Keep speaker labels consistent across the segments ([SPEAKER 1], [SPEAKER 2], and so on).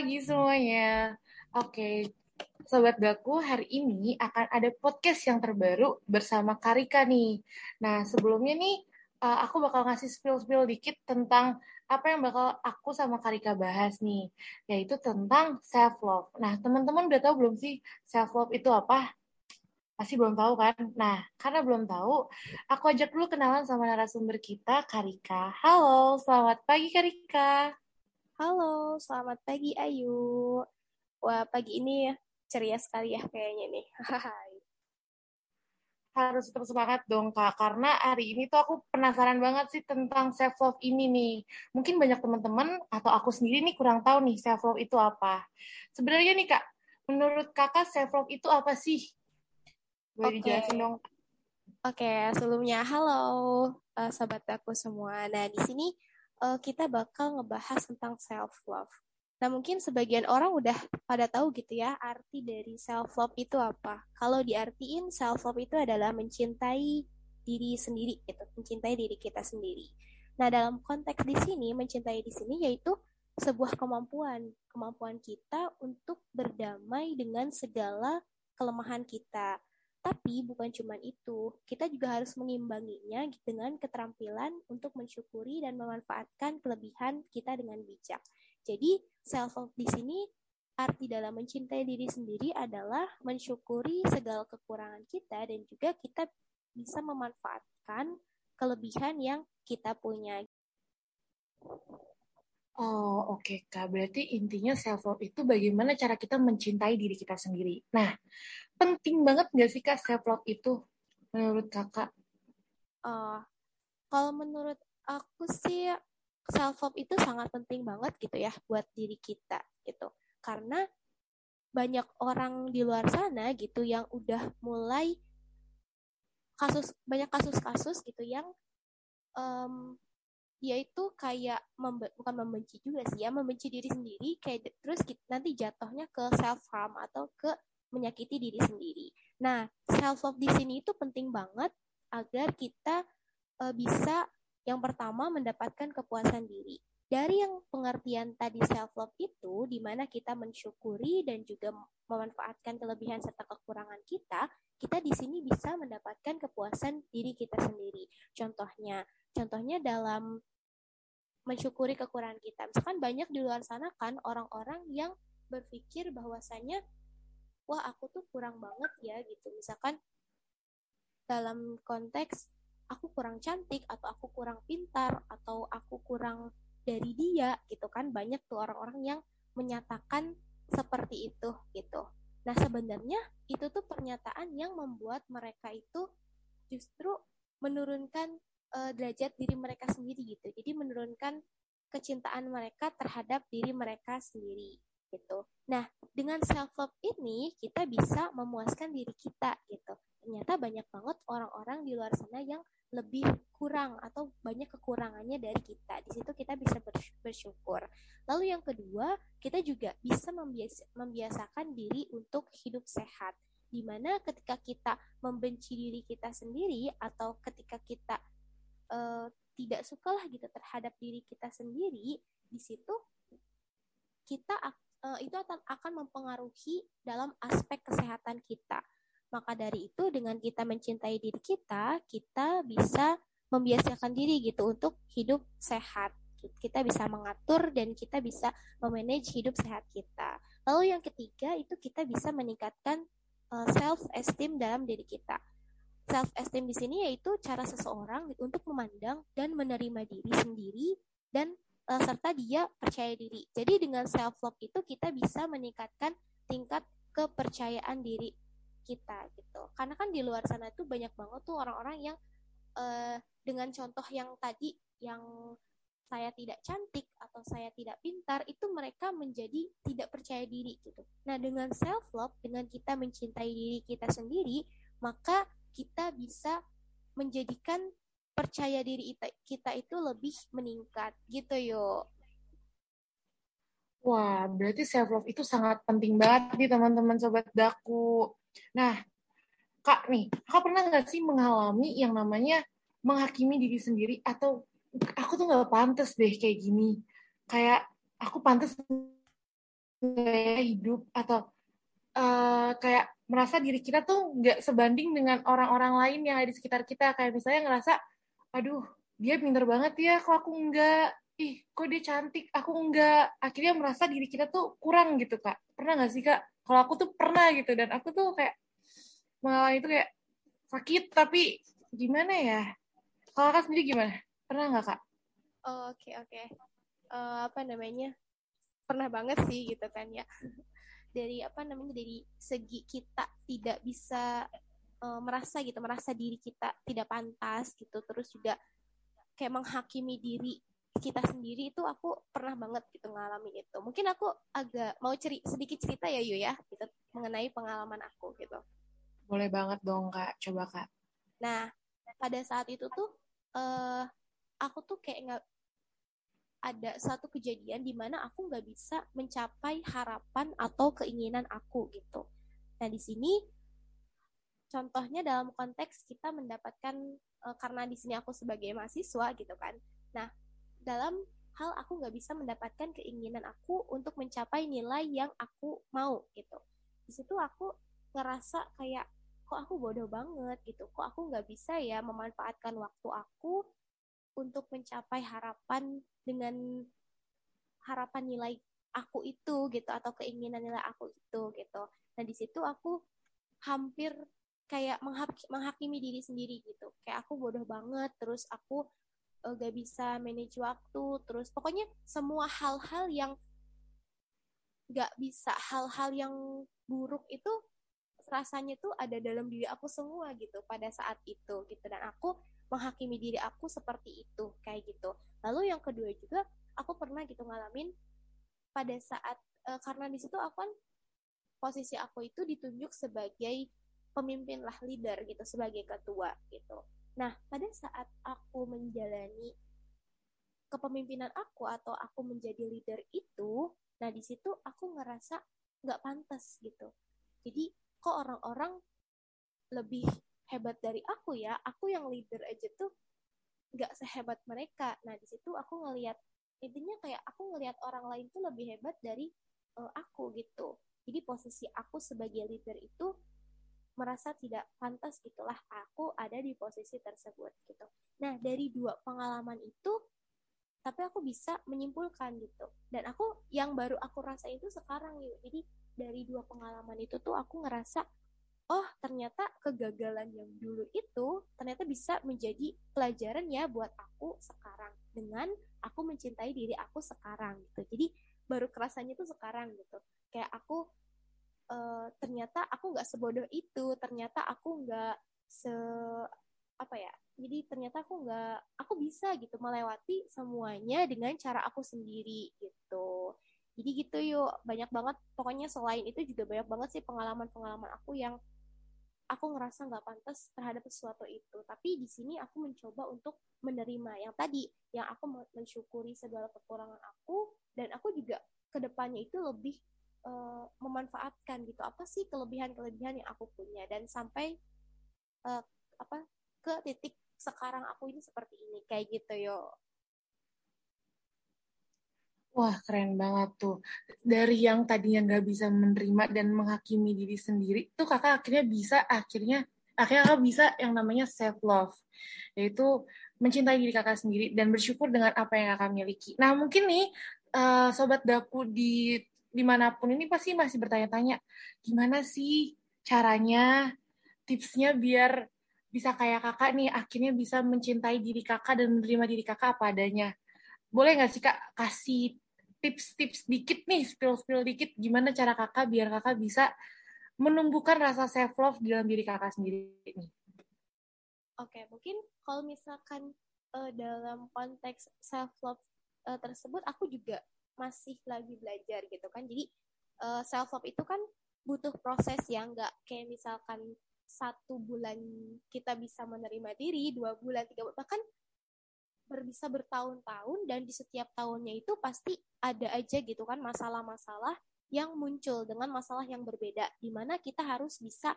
[SPEAKER 1] pagi semuanya. Oke, Sobat Gaku, hari ini akan ada podcast yang terbaru bersama Karika nih. Nah, sebelumnya nih, uh, aku bakal ngasih spill-spill dikit tentang apa yang bakal aku sama Karika bahas nih, yaitu tentang self-love. Nah, teman-teman udah tahu belum sih self-love itu apa? Pasti belum tahu kan? Nah, karena belum tahu, aku ajak dulu kenalan sama narasumber kita, Karika. Halo, selamat pagi Karika.
[SPEAKER 2] Halo, selamat pagi Ayu. Wah, pagi ini ya ceria sekali ya kayaknya nih. Hai.
[SPEAKER 1] Harus tetap semangat dong Kak, karena hari ini tuh aku penasaran banget sih tentang self love ini nih. Mungkin banyak teman-teman atau aku sendiri nih kurang tahu nih self love itu apa. Sebenarnya nih Kak, menurut Kakak self love itu apa sih? Boleh okay. dijelasin dong. Oke,
[SPEAKER 2] okay, sebelumnya halo uh, sahabat aku semua. Nah, di sini uh, kita bakal ngebahas tentang self love. Nah, mungkin sebagian orang udah pada tahu gitu ya arti dari self love itu apa. Kalau diartiin self love itu adalah mencintai diri sendiri gitu, mencintai diri kita sendiri. Nah, dalam konteks di sini mencintai di sini yaitu sebuah kemampuan, kemampuan kita untuk berdamai dengan segala kelemahan kita, tapi bukan cuma itu, kita juga harus mengimbanginya dengan keterampilan untuk mensyukuri dan memanfaatkan kelebihan kita dengan bijak. Jadi, self love di sini arti dalam mencintai diri sendiri adalah mensyukuri segala kekurangan kita dan juga kita bisa memanfaatkan kelebihan yang kita punya.
[SPEAKER 1] Oh, oke okay, Kak. Berarti intinya self love itu bagaimana cara kita mencintai diri kita sendiri. Nah, penting banget nggak sih Kak self love itu menurut Kakak?
[SPEAKER 2] Uh, kalau menurut aku sih self love itu sangat penting banget gitu ya buat diri kita gitu. Karena banyak orang di luar sana gitu yang udah mulai kasus banyak kasus-kasus gitu yang um, dia itu kayak membe bukan membenci juga sih ya membenci diri sendiri kayak terus kita, nanti jatuhnya ke self harm atau ke menyakiti diri sendiri. Nah, self love di sini itu penting banget agar kita uh, bisa yang pertama mendapatkan kepuasan diri. Dari yang pengertian tadi self love itu di mana kita mensyukuri dan juga memanfaatkan kelebihan serta kekurangan kita, kita di sini bisa mendapatkan kepuasan diri kita sendiri. Contohnya, contohnya dalam mensyukuri kekurangan kita. Misalkan banyak di luar sana kan orang-orang yang berpikir bahwasanya wah aku tuh kurang banget ya gitu. Misalkan dalam konteks aku kurang cantik atau aku kurang pintar atau aku kurang dari dia gitu kan banyak tuh orang-orang yang menyatakan seperti itu gitu. Nah sebenarnya itu tuh pernyataan yang membuat mereka itu justru menurunkan uh, derajat diri mereka sendiri gitu. Jadi menurunkan kecintaan mereka terhadap diri mereka sendiri gitu. Nah, dengan self love ini kita bisa memuaskan diri kita gitu. Banyak banget orang-orang di luar sana yang lebih kurang atau banyak kekurangannya dari kita. Di situ kita bisa bersyukur. Lalu yang kedua, kita juga bisa membias membiasakan diri untuk hidup sehat. Di mana ketika kita membenci diri kita sendiri atau ketika kita uh, tidak suka lah gitu terhadap diri kita sendiri, di situ kita uh, itu akan mempengaruhi dalam aspek kesehatan kita. Maka dari itu dengan kita mencintai diri kita, kita bisa membiasakan diri gitu untuk hidup sehat. Kita bisa mengatur dan kita bisa memanage hidup sehat kita. Lalu yang ketiga itu kita bisa meningkatkan uh, self esteem dalam diri kita self esteem di sini yaitu cara seseorang untuk memandang dan menerima diri sendiri dan uh, serta dia percaya diri. Jadi dengan self love itu kita bisa meningkatkan tingkat kepercayaan diri kita gitu. Karena kan di luar sana itu banyak banget tuh orang-orang yang uh, dengan contoh yang tadi yang saya tidak cantik atau saya tidak pintar itu mereka menjadi tidak percaya diri gitu. Nah, dengan self love, dengan kita mencintai diri kita sendiri, maka kita bisa menjadikan percaya diri kita itu lebih meningkat gitu yuk.
[SPEAKER 1] Wah, berarti self love itu sangat penting banget nih teman-teman sobat daku. Nah, kak nih, kak pernah nggak sih mengalami yang namanya menghakimi diri sendiri? Atau aku tuh nggak pantas deh kayak gini, kayak aku pantas hidup atau uh, kayak merasa diri kita tuh nggak sebanding dengan orang-orang lain yang ada di sekitar kita. Kayak misalnya ngerasa aduh dia pinter banget ya kok aku enggak ih kok dia cantik? Aku enggak akhirnya merasa diri kita tuh kurang gitu kak. Pernah nggak sih kak kalau aku tuh pernah gitu dan aku tuh kayak mengalami itu kayak sakit tapi gimana ya? Kalau kakak sendiri gimana? Pernah nggak kak?
[SPEAKER 2] Oke oh, oke. Okay, okay. uh, eh, apa namanya? Pernah banget sih gitu kan ya. Dari apa namanya dari segi kita tidak bisa uh, merasa gitu merasa diri kita tidak pantas gitu. Terus juga kayak menghakimi diri kita sendiri itu aku pernah banget gitu ngalamin itu mungkin aku agak mau ceri sedikit cerita ya Yu ya gitu mengenai pengalaman aku gitu
[SPEAKER 1] boleh banget dong kak coba kak
[SPEAKER 2] nah pada saat itu tuh uh, aku tuh kayak nggak ada satu kejadian di mana aku nggak bisa mencapai harapan atau keinginan aku gitu. Nah di sini contohnya dalam konteks kita mendapatkan uh, karena di sini aku sebagai mahasiswa gitu kan. Nah dalam hal aku nggak bisa mendapatkan keinginan aku untuk mencapai nilai yang aku mau gitu. Di situ aku ngerasa kayak kok aku bodoh banget gitu. Kok aku nggak bisa ya memanfaatkan waktu aku untuk mencapai harapan dengan harapan nilai aku itu gitu atau keinginan nilai aku itu gitu. Nah di situ aku hampir kayak menghakimi diri sendiri gitu. Kayak aku bodoh banget, terus aku uh, gak bisa manage waktu, terus pokoknya semua hal-hal yang gak bisa, hal-hal yang buruk itu rasanya tuh ada dalam diri aku semua gitu pada saat itu gitu. Dan aku menghakimi diri aku seperti itu kayak gitu. Lalu yang kedua juga aku pernah gitu ngalamin pada saat e, karena di situ aku kan posisi aku itu ditunjuk sebagai pemimpin lah leader gitu sebagai ketua gitu nah pada saat aku menjalani kepemimpinan aku atau aku menjadi leader itu nah di situ aku ngerasa nggak pantas gitu. Jadi kok orang-orang lebih hebat dari aku ya? Aku yang leader aja tuh nggak sehebat mereka. Nah di situ aku ngelihat intinya kayak aku ngelihat orang lain tuh lebih hebat dari uh, aku gitu. Jadi posisi aku sebagai leader itu merasa tidak pantas gitulah aku ada di posisi tersebut gitu. Nah dari dua pengalaman itu tapi aku bisa menyimpulkan gitu. Dan aku yang baru aku rasa itu sekarang yuk jadi dari dua pengalaman itu tuh aku ngerasa oh ternyata kegagalan yang dulu itu ternyata bisa menjadi pelajaran ya buat aku sekarang dengan aku mencintai diri aku sekarang gitu. Jadi baru kerasanya tuh sekarang gitu. Kayak aku uh, ternyata aku nggak sebodoh itu ternyata aku nggak se apa ya jadi ternyata aku nggak aku bisa gitu melewati semuanya dengan cara aku sendiri gitu jadi gitu yuk banyak banget pokoknya selain itu juga banyak banget sih pengalaman-pengalaman aku yang aku ngerasa nggak pantas terhadap sesuatu itu. Tapi di sini aku mencoba untuk menerima yang tadi, yang aku mensyukuri segala kekurangan aku dan aku juga ke depannya itu lebih uh, memanfaatkan gitu. Apa sih kelebihan-kelebihan yang aku punya dan sampai uh, apa ke titik sekarang aku ini seperti ini kayak gitu yo.
[SPEAKER 1] Wah, keren banget tuh. Dari yang tadinya nggak bisa menerima dan menghakimi diri sendiri, tuh kakak akhirnya bisa, akhirnya akhirnya kakak bisa yang namanya self love, yaitu mencintai diri kakak sendiri dan bersyukur dengan apa yang kakak miliki. Nah, mungkin nih uh, sobat daku di di mana pun ini pasti masih bertanya-tanya, gimana sih caranya, tipsnya biar bisa kayak kakak nih, akhirnya bisa mencintai diri kakak dan menerima diri kakak apa adanya boleh nggak sih kak kasih tips-tips dikit nih, spill-spill dikit gimana cara kakak biar kakak bisa menumbuhkan rasa self love di dalam diri kakak sendiri nih.
[SPEAKER 2] Oke, mungkin kalau misalkan uh, dalam konteks self love uh, tersebut aku juga masih lagi belajar gitu kan. Jadi uh, eh, self love itu kan butuh proses yang nggak kayak misalkan satu bulan kita bisa menerima diri, dua bulan, tiga bulan, bahkan bisa bertahun-tahun dan di setiap tahunnya itu pasti ada aja gitu kan masalah-masalah yang muncul dengan masalah yang berbeda. Di mana kita harus bisa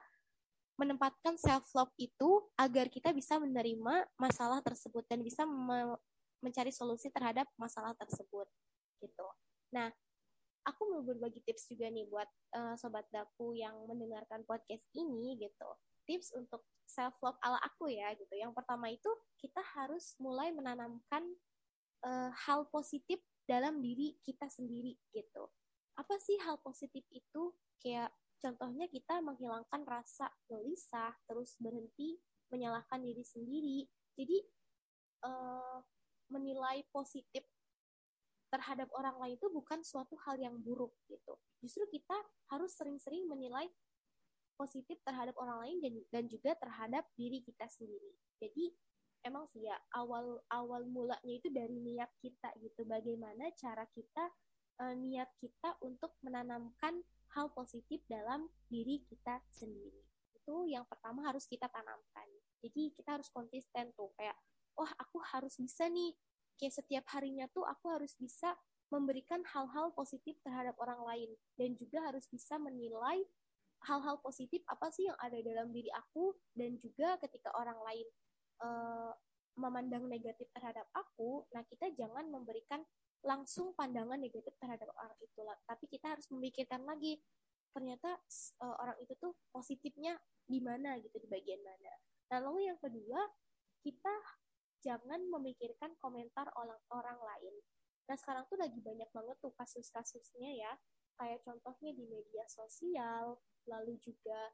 [SPEAKER 2] menempatkan self love itu agar kita bisa menerima masalah tersebut dan bisa me mencari solusi terhadap masalah tersebut gitu. Nah, aku mau berbagi tips juga nih buat uh, sobat daku yang mendengarkan podcast ini gitu. Tips untuk self love ala aku ya gitu. Yang pertama itu kita harus mulai menanamkan uh, hal positif dalam diri kita sendiri gitu. Apa sih hal positif itu? Kayak contohnya kita menghilangkan rasa gelisah, terus berhenti menyalahkan diri sendiri. Jadi uh, menilai positif terhadap orang lain itu bukan suatu hal yang buruk gitu. Justru kita harus sering-sering menilai positif terhadap orang lain dan dan juga terhadap diri kita sendiri. Jadi emang sih ya awal awal mulanya itu dari niat kita gitu. Bagaimana cara kita uh, niat kita untuk menanamkan hal positif dalam diri kita sendiri. Itu yang pertama harus kita tanamkan. Jadi kita harus konsisten tuh kayak wah aku harus bisa nih kayak setiap harinya tuh aku harus bisa memberikan hal-hal positif terhadap orang lain dan juga harus bisa menilai hal-hal positif apa sih yang ada dalam diri aku dan juga ketika orang lain uh, memandang negatif terhadap aku, nah kita jangan memberikan langsung pandangan negatif terhadap orang itu, tapi kita harus memikirkan lagi ternyata uh, orang itu tuh positifnya di mana gitu di bagian mana. Nah lalu yang kedua kita jangan memikirkan komentar orang orang lain. Nah sekarang tuh lagi banyak banget tuh kasus-kasusnya ya, kayak contohnya di media sosial, lalu juga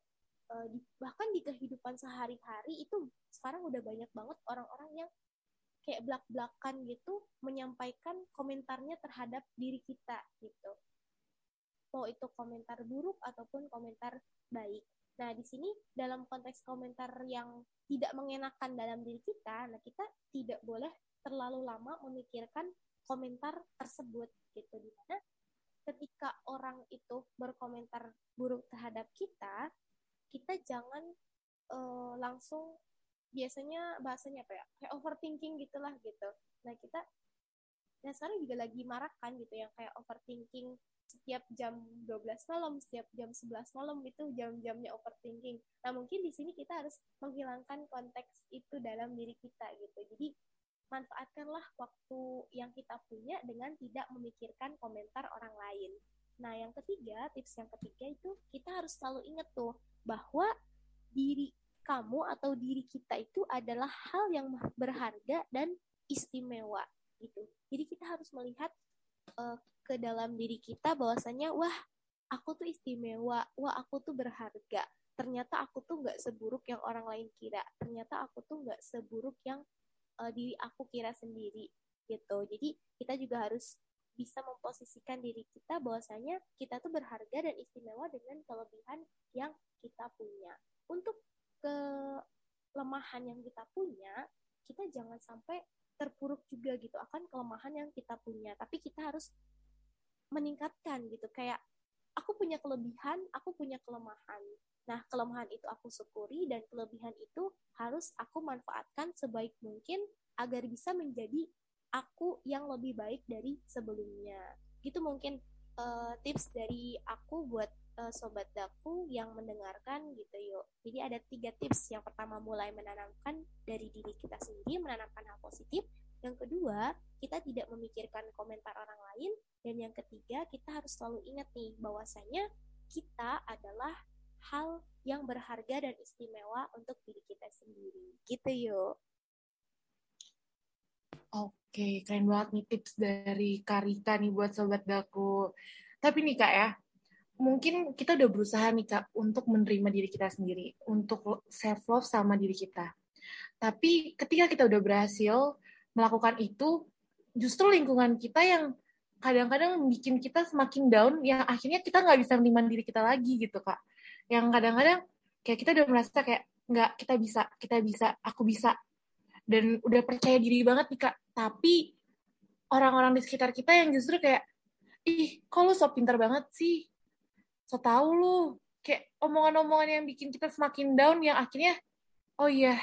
[SPEAKER 2] uh, di, bahkan di kehidupan sehari-hari itu sekarang udah banyak banget orang-orang yang kayak belak-belakan gitu menyampaikan komentarnya terhadap diri kita gitu. Mau itu komentar buruk ataupun komentar baik. Nah, di sini dalam konteks komentar yang tidak mengenakan dalam diri kita, nah kita tidak boleh terlalu lama memikirkan komentar tersebut gitu di mana ketika orang itu berkomentar buruk terhadap kita, kita jangan uh, langsung biasanya bahasanya apa ya kayak overthinking gitulah gitu. Nah kita Nah sekarang juga lagi marak kan gitu yang kayak overthinking setiap jam 12 malam, setiap jam 11 malam itu jam-jamnya overthinking. Nah, mungkin di sini kita harus menghilangkan konteks itu dalam diri kita gitu. Jadi, manfaatkanlah waktu yang kita punya dengan tidak memikirkan komentar orang lain. Nah, yang ketiga, tips yang ketiga itu kita harus selalu ingat tuh bahwa diri kamu atau diri kita itu adalah hal yang berharga dan istimewa gitu. Jadi kita harus melihat uh, ke dalam diri kita bahwasanya wah aku tuh istimewa, wah aku tuh berharga. Ternyata aku tuh nggak seburuk yang orang lain kira. Ternyata aku tuh nggak seburuk yang uh, diri aku kira sendiri gitu. Jadi kita juga harus bisa memposisikan diri kita bahwasanya kita tuh berharga dan istimewa dengan kelebihan yang kita punya. Untuk kelemahan yang kita punya, kita jangan sampai terpuruk juga gitu akan kelemahan yang kita punya. Tapi kita harus meningkatkan gitu. Kayak aku punya kelebihan aku punya kelemahan. Nah kelemahan itu aku syukuri dan kelebihan itu harus aku manfaatkan sebaik mungkin agar bisa menjadi aku yang lebih baik dari sebelumnya. Gitu mungkin uh, tips dari aku buat uh, sobat daku yang mendengarkan gitu yuk. Jadi ada tiga tips. Yang pertama mulai menanamkan dari diri kita sendiri menanamkan hal positif yang kedua, kita tidak memikirkan komentar orang lain. Dan yang ketiga, kita harus selalu ingat nih bahwasanya kita adalah hal yang berharga dan istimewa untuk diri kita sendiri. Gitu yuk.
[SPEAKER 1] Oke, keren banget nih tips dari Karika nih buat Sobat Daku. Tapi nih Kak ya, mungkin kita udah berusaha nih Kak untuk menerima diri kita sendiri, untuk self-love sama diri kita. Tapi ketika kita udah berhasil, melakukan itu justru lingkungan kita yang kadang-kadang bikin kita semakin down yang akhirnya kita nggak bisa menerima diri kita lagi gitu kak. Yang kadang-kadang kayak kita udah merasa kayak nggak kita bisa kita bisa aku bisa. Dan udah percaya diri banget nih kak. Tapi orang-orang di sekitar kita yang justru kayak ih kok lu so pinter banget sih? So tau lu. Kayak omongan-omongan yang bikin kita semakin down yang akhirnya oh iya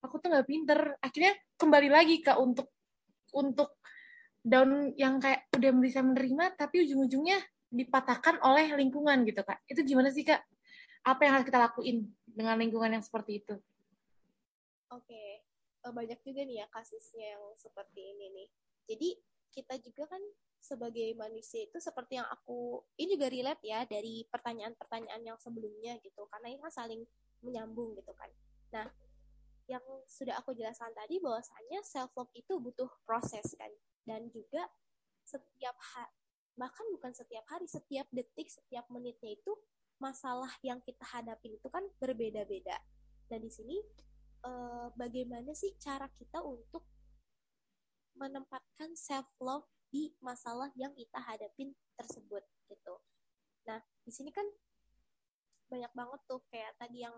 [SPEAKER 1] aku tuh nggak pinter. Akhirnya kembali lagi kak untuk untuk down yang kayak udah bisa menerima tapi ujung-ujungnya dipatahkan oleh lingkungan gitu kak. Itu gimana sih kak? Apa yang harus kita lakuin dengan lingkungan yang seperti itu?
[SPEAKER 2] Oke. Okay. banyak juga nih ya kasusnya yang seperti ini nih. Jadi kita juga kan sebagai manusia itu seperti yang aku ini juga relate ya dari pertanyaan-pertanyaan yang sebelumnya gitu. Karena ini kan saling menyambung gitu kan. Nah yang sudah aku jelaskan tadi bahwasanya self love itu butuh proses kan dan juga setiap hari bahkan bukan setiap hari setiap detik setiap menitnya itu masalah yang kita hadapi itu kan berbeda-beda dan di sini eh, bagaimana sih cara kita untuk menempatkan self love di masalah yang kita hadapin tersebut gitu. Nah, di sini kan banyak banget tuh kayak tadi yang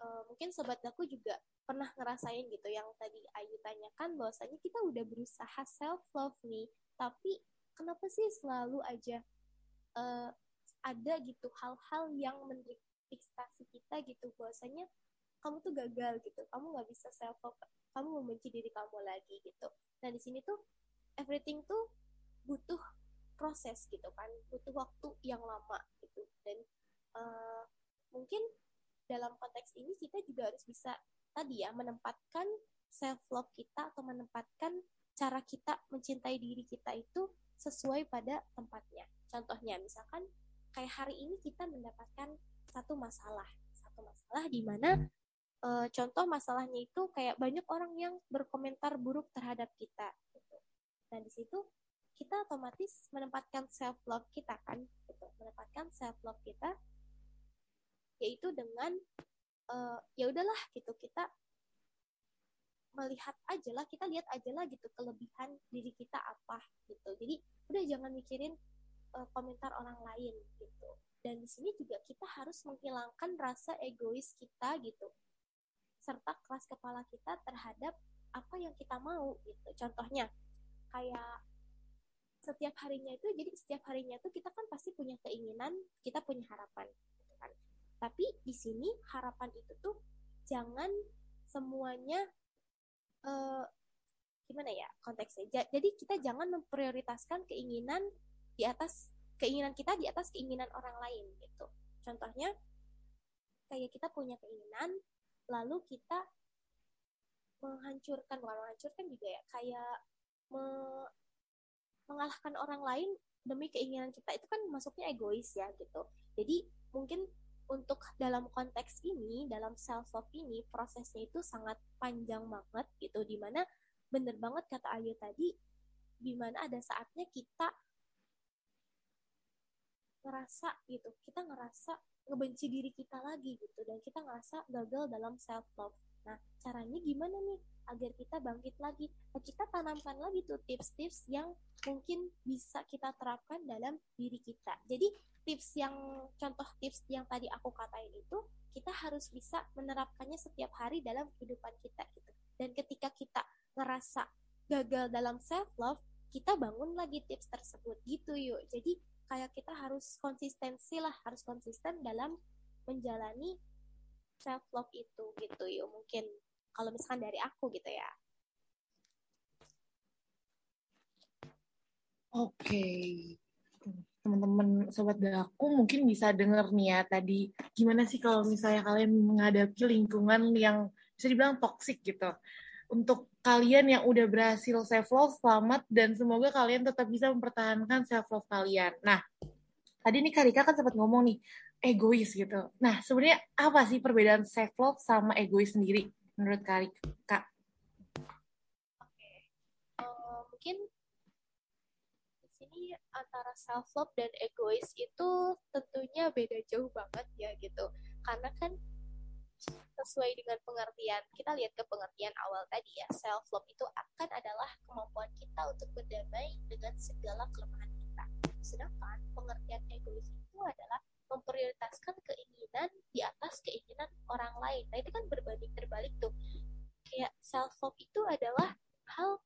[SPEAKER 2] uh, mungkin sobat aku juga pernah ngerasain gitu yang tadi Ayu tanyakan bahwasanya kita udah berusaha self love nih, tapi kenapa sih selalu aja uh, ada gitu hal-hal yang mendiktasi kita gitu bahwasanya kamu tuh gagal gitu, kamu nggak bisa self love, kamu membenci diri kamu lagi gitu. Nah di sini tuh everything tuh butuh proses gitu kan butuh waktu yang lama gitu dan uh, mungkin dalam konteks ini kita juga harus bisa tadi ya menempatkan self love kita atau menempatkan cara kita mencintai diri kita itu sesuai pada tempatnya. Contohnya misalkan kayak hari ini kita mendapatkan satu masalah. Satu masalah di mana uh, contoh masalahnya itu kayak banyak orang yang berkomentar buruk terhadap kita gitu. Nah di situ kita otomatis menempatkan self love kita kan gitu. Menempatkan self love kita yaitu dengan uh, ya udahlah gitu kita melihat aja lah kita lihat aja lah gitu kelebihan diri kita apa gitu. Jadi udah jangan mikirin uh, komentar orang lain gitu. Dan di sini juga kita harus menghilangkan rasa egois kita gitu serta keras kepala kita terhadap apa yang kita mau gitu. Contohnya kayak setiap harinya itu jadi setiap harinya itu kita kan pasti punya keinginan kita punya harapan tapi di sini harapan itu tuh jangan semuanya uh, gimana ya konteksnya? Jadi kita jangan memprioritaskan keinginan di atas keinginan kita di atas keinginan orang lain gitu. Contohnya kayak kita punya keinginan lalu kita menghancurkan bukan menghancurkan juga ya kayak me, mengalahkan orang lain demi keinginan kita. Itu kan masuknya egois ya gitu. Jadi mungkin untuk dalam konteks ini dalam self love ini prosesnya itu sangat panjang banget gitu di mana bener banget kata Ayu tadi di mana ada saatnya kita ngerasa gitu kita ngerasa ngebenci diri kita lagi gitu dan kita ngerasa gagal dalam self love nah caranya gimana nih agar kita bangkit lagi. Kita tanamkan lagi tuh tips-tips yang mungkin bisa kita terapkan dalam diri kita. Jadi tips yang contoh tips yang tadi aku katain itu kita harus bisa menerapkannya setiap hari dalam kehidupan kita gitu. Dan ketika kita ngerasa gagal dalam self love, kita bangun lagi tips tersebut gitu yuk. Jadi kayak kita harus konsistensi lah, harus konsisten dalam menjalani self love itu gitu yuk. Mungkin kalau misalkan dari aku gitu ya
[SPEAKER 1] oke okay. teman-teman sobat aku mungkin bisa denger nih ya tadi gimana sih kalau misalnya kalian menghadapi lingkungan yang bisa dibilang toksik gitu untuk kalian yang udah berhasil self love selamat dan semoga kalian tetap bisa mempertahankan self love kalian. Nah, tadi nih Karika kan sempat ngomong nih egois gitu. Nah, sebenarnya apa sih perbedaan self love sama egois sendiri? menurut Kak?
[SPEAKER 2] Antara self love dan egois itu tentunya beda jauh banget ya gitu. Karena kan sesuai dengan pengertian kita lihat ke pengertian awal tadi ya self love itu akan adalah kemampuan kita untuk berdamai dengan segala kelemahan kita sedangkan pengertian egois itu adalah memprioritaskan keinginan di atas keinginan orang lain. Nah itu kan berbanding terbalik tuh. Kayak self love itu adalah hal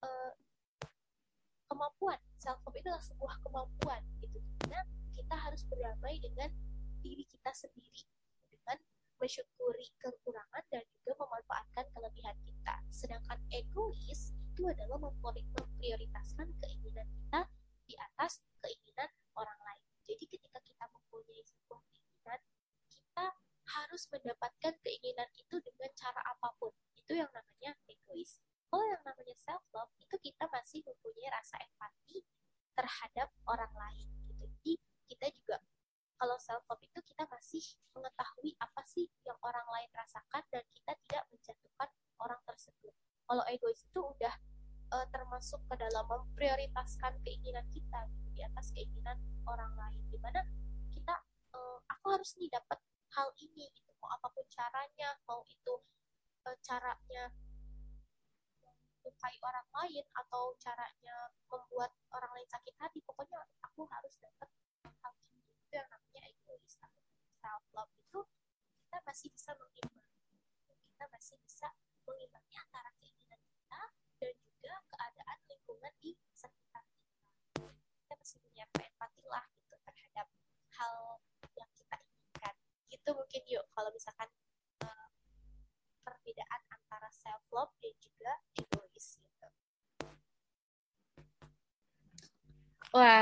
[SPEAKER 2] uh, kemampuan. Self love itu adalah sebuah kemampuan gitu. Karena kita harus berdamai dengan diri kita sendiri dengan mensyukuri kekurangan dan juga memanfaatkan kelebihan kita. Sedangkan egois itu adalah memprioritaskan keinginan kita di atas keinginan orang lain. Jadi ketika kita mempunyai sebuah keinginan, kita harus mendapatkan keinginan itu dengan cara apa pun. Itu yang namanya egois. Kalau yang namanya self love itu kita masih mempunyai rasa empati, terhadap orang lain gitu. Jadi kita juga kalau self love itu kita masih mengetahui apa sih yang orang lain rasakan dan kita tidak menjatuhkan orang tersebut. Kalau egois itu udah uh, termasuk ke dalam memprioritaskan keinginan kita gitu, di atas keinginan orang lain. Di mana kita uh, aku harus nih dapat hal ini gitu. Mau apa pun caranya mau itu uh, caranya melukai orang lain atau caranya membuat orang lain sakit hati pokoknya aku harus dapat hal ini itu yang namanya egois self love itu kita masih bisa mengimbang. Kita masih bisa mengimbangi antara keinginan kita dan juga keadaan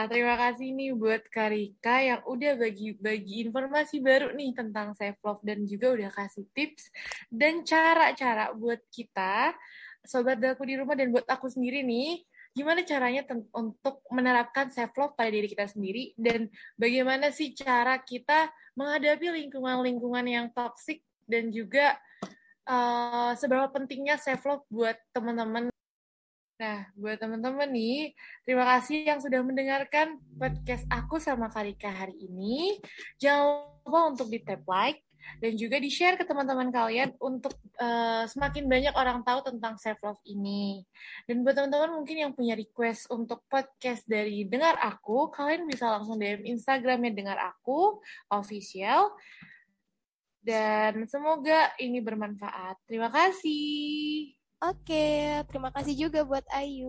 [SPEAKER 1] Terima kasih nih buat Karika yang udah bagi-bagi informasi baru nih tentang self love dan juga udah kasih tips dan cara-cara buat kita sobat daku di rumah dan buat aku sendiri nih gimana caranya untuk menerapkan self love pada diri kita sendiri dan bagaimana sih cara kita menghadapi lingkungan-lingkungan yang toksik dan juga uh, seberapa pentingnya self love buat teman-teman. Nah, buat teman-teman nih, terima kasih yang sudah mendengarkan podcast aku sama Karika hari ini. Jangan lupa untuk di tap like dan juga di share ke teman-teman kalian untuk uh, semakin banyak orang tahu tentang self love ini. Dan buat teman-teman mungkin yang punya request untuk podcast dari dengar aku, kalian bisa langsung DM Instagramnya dengar aku official dan semoga ini bermanfaat. Terima kasih.
[SPEAKER 2] Oke, terima kasih juga buat Ayu.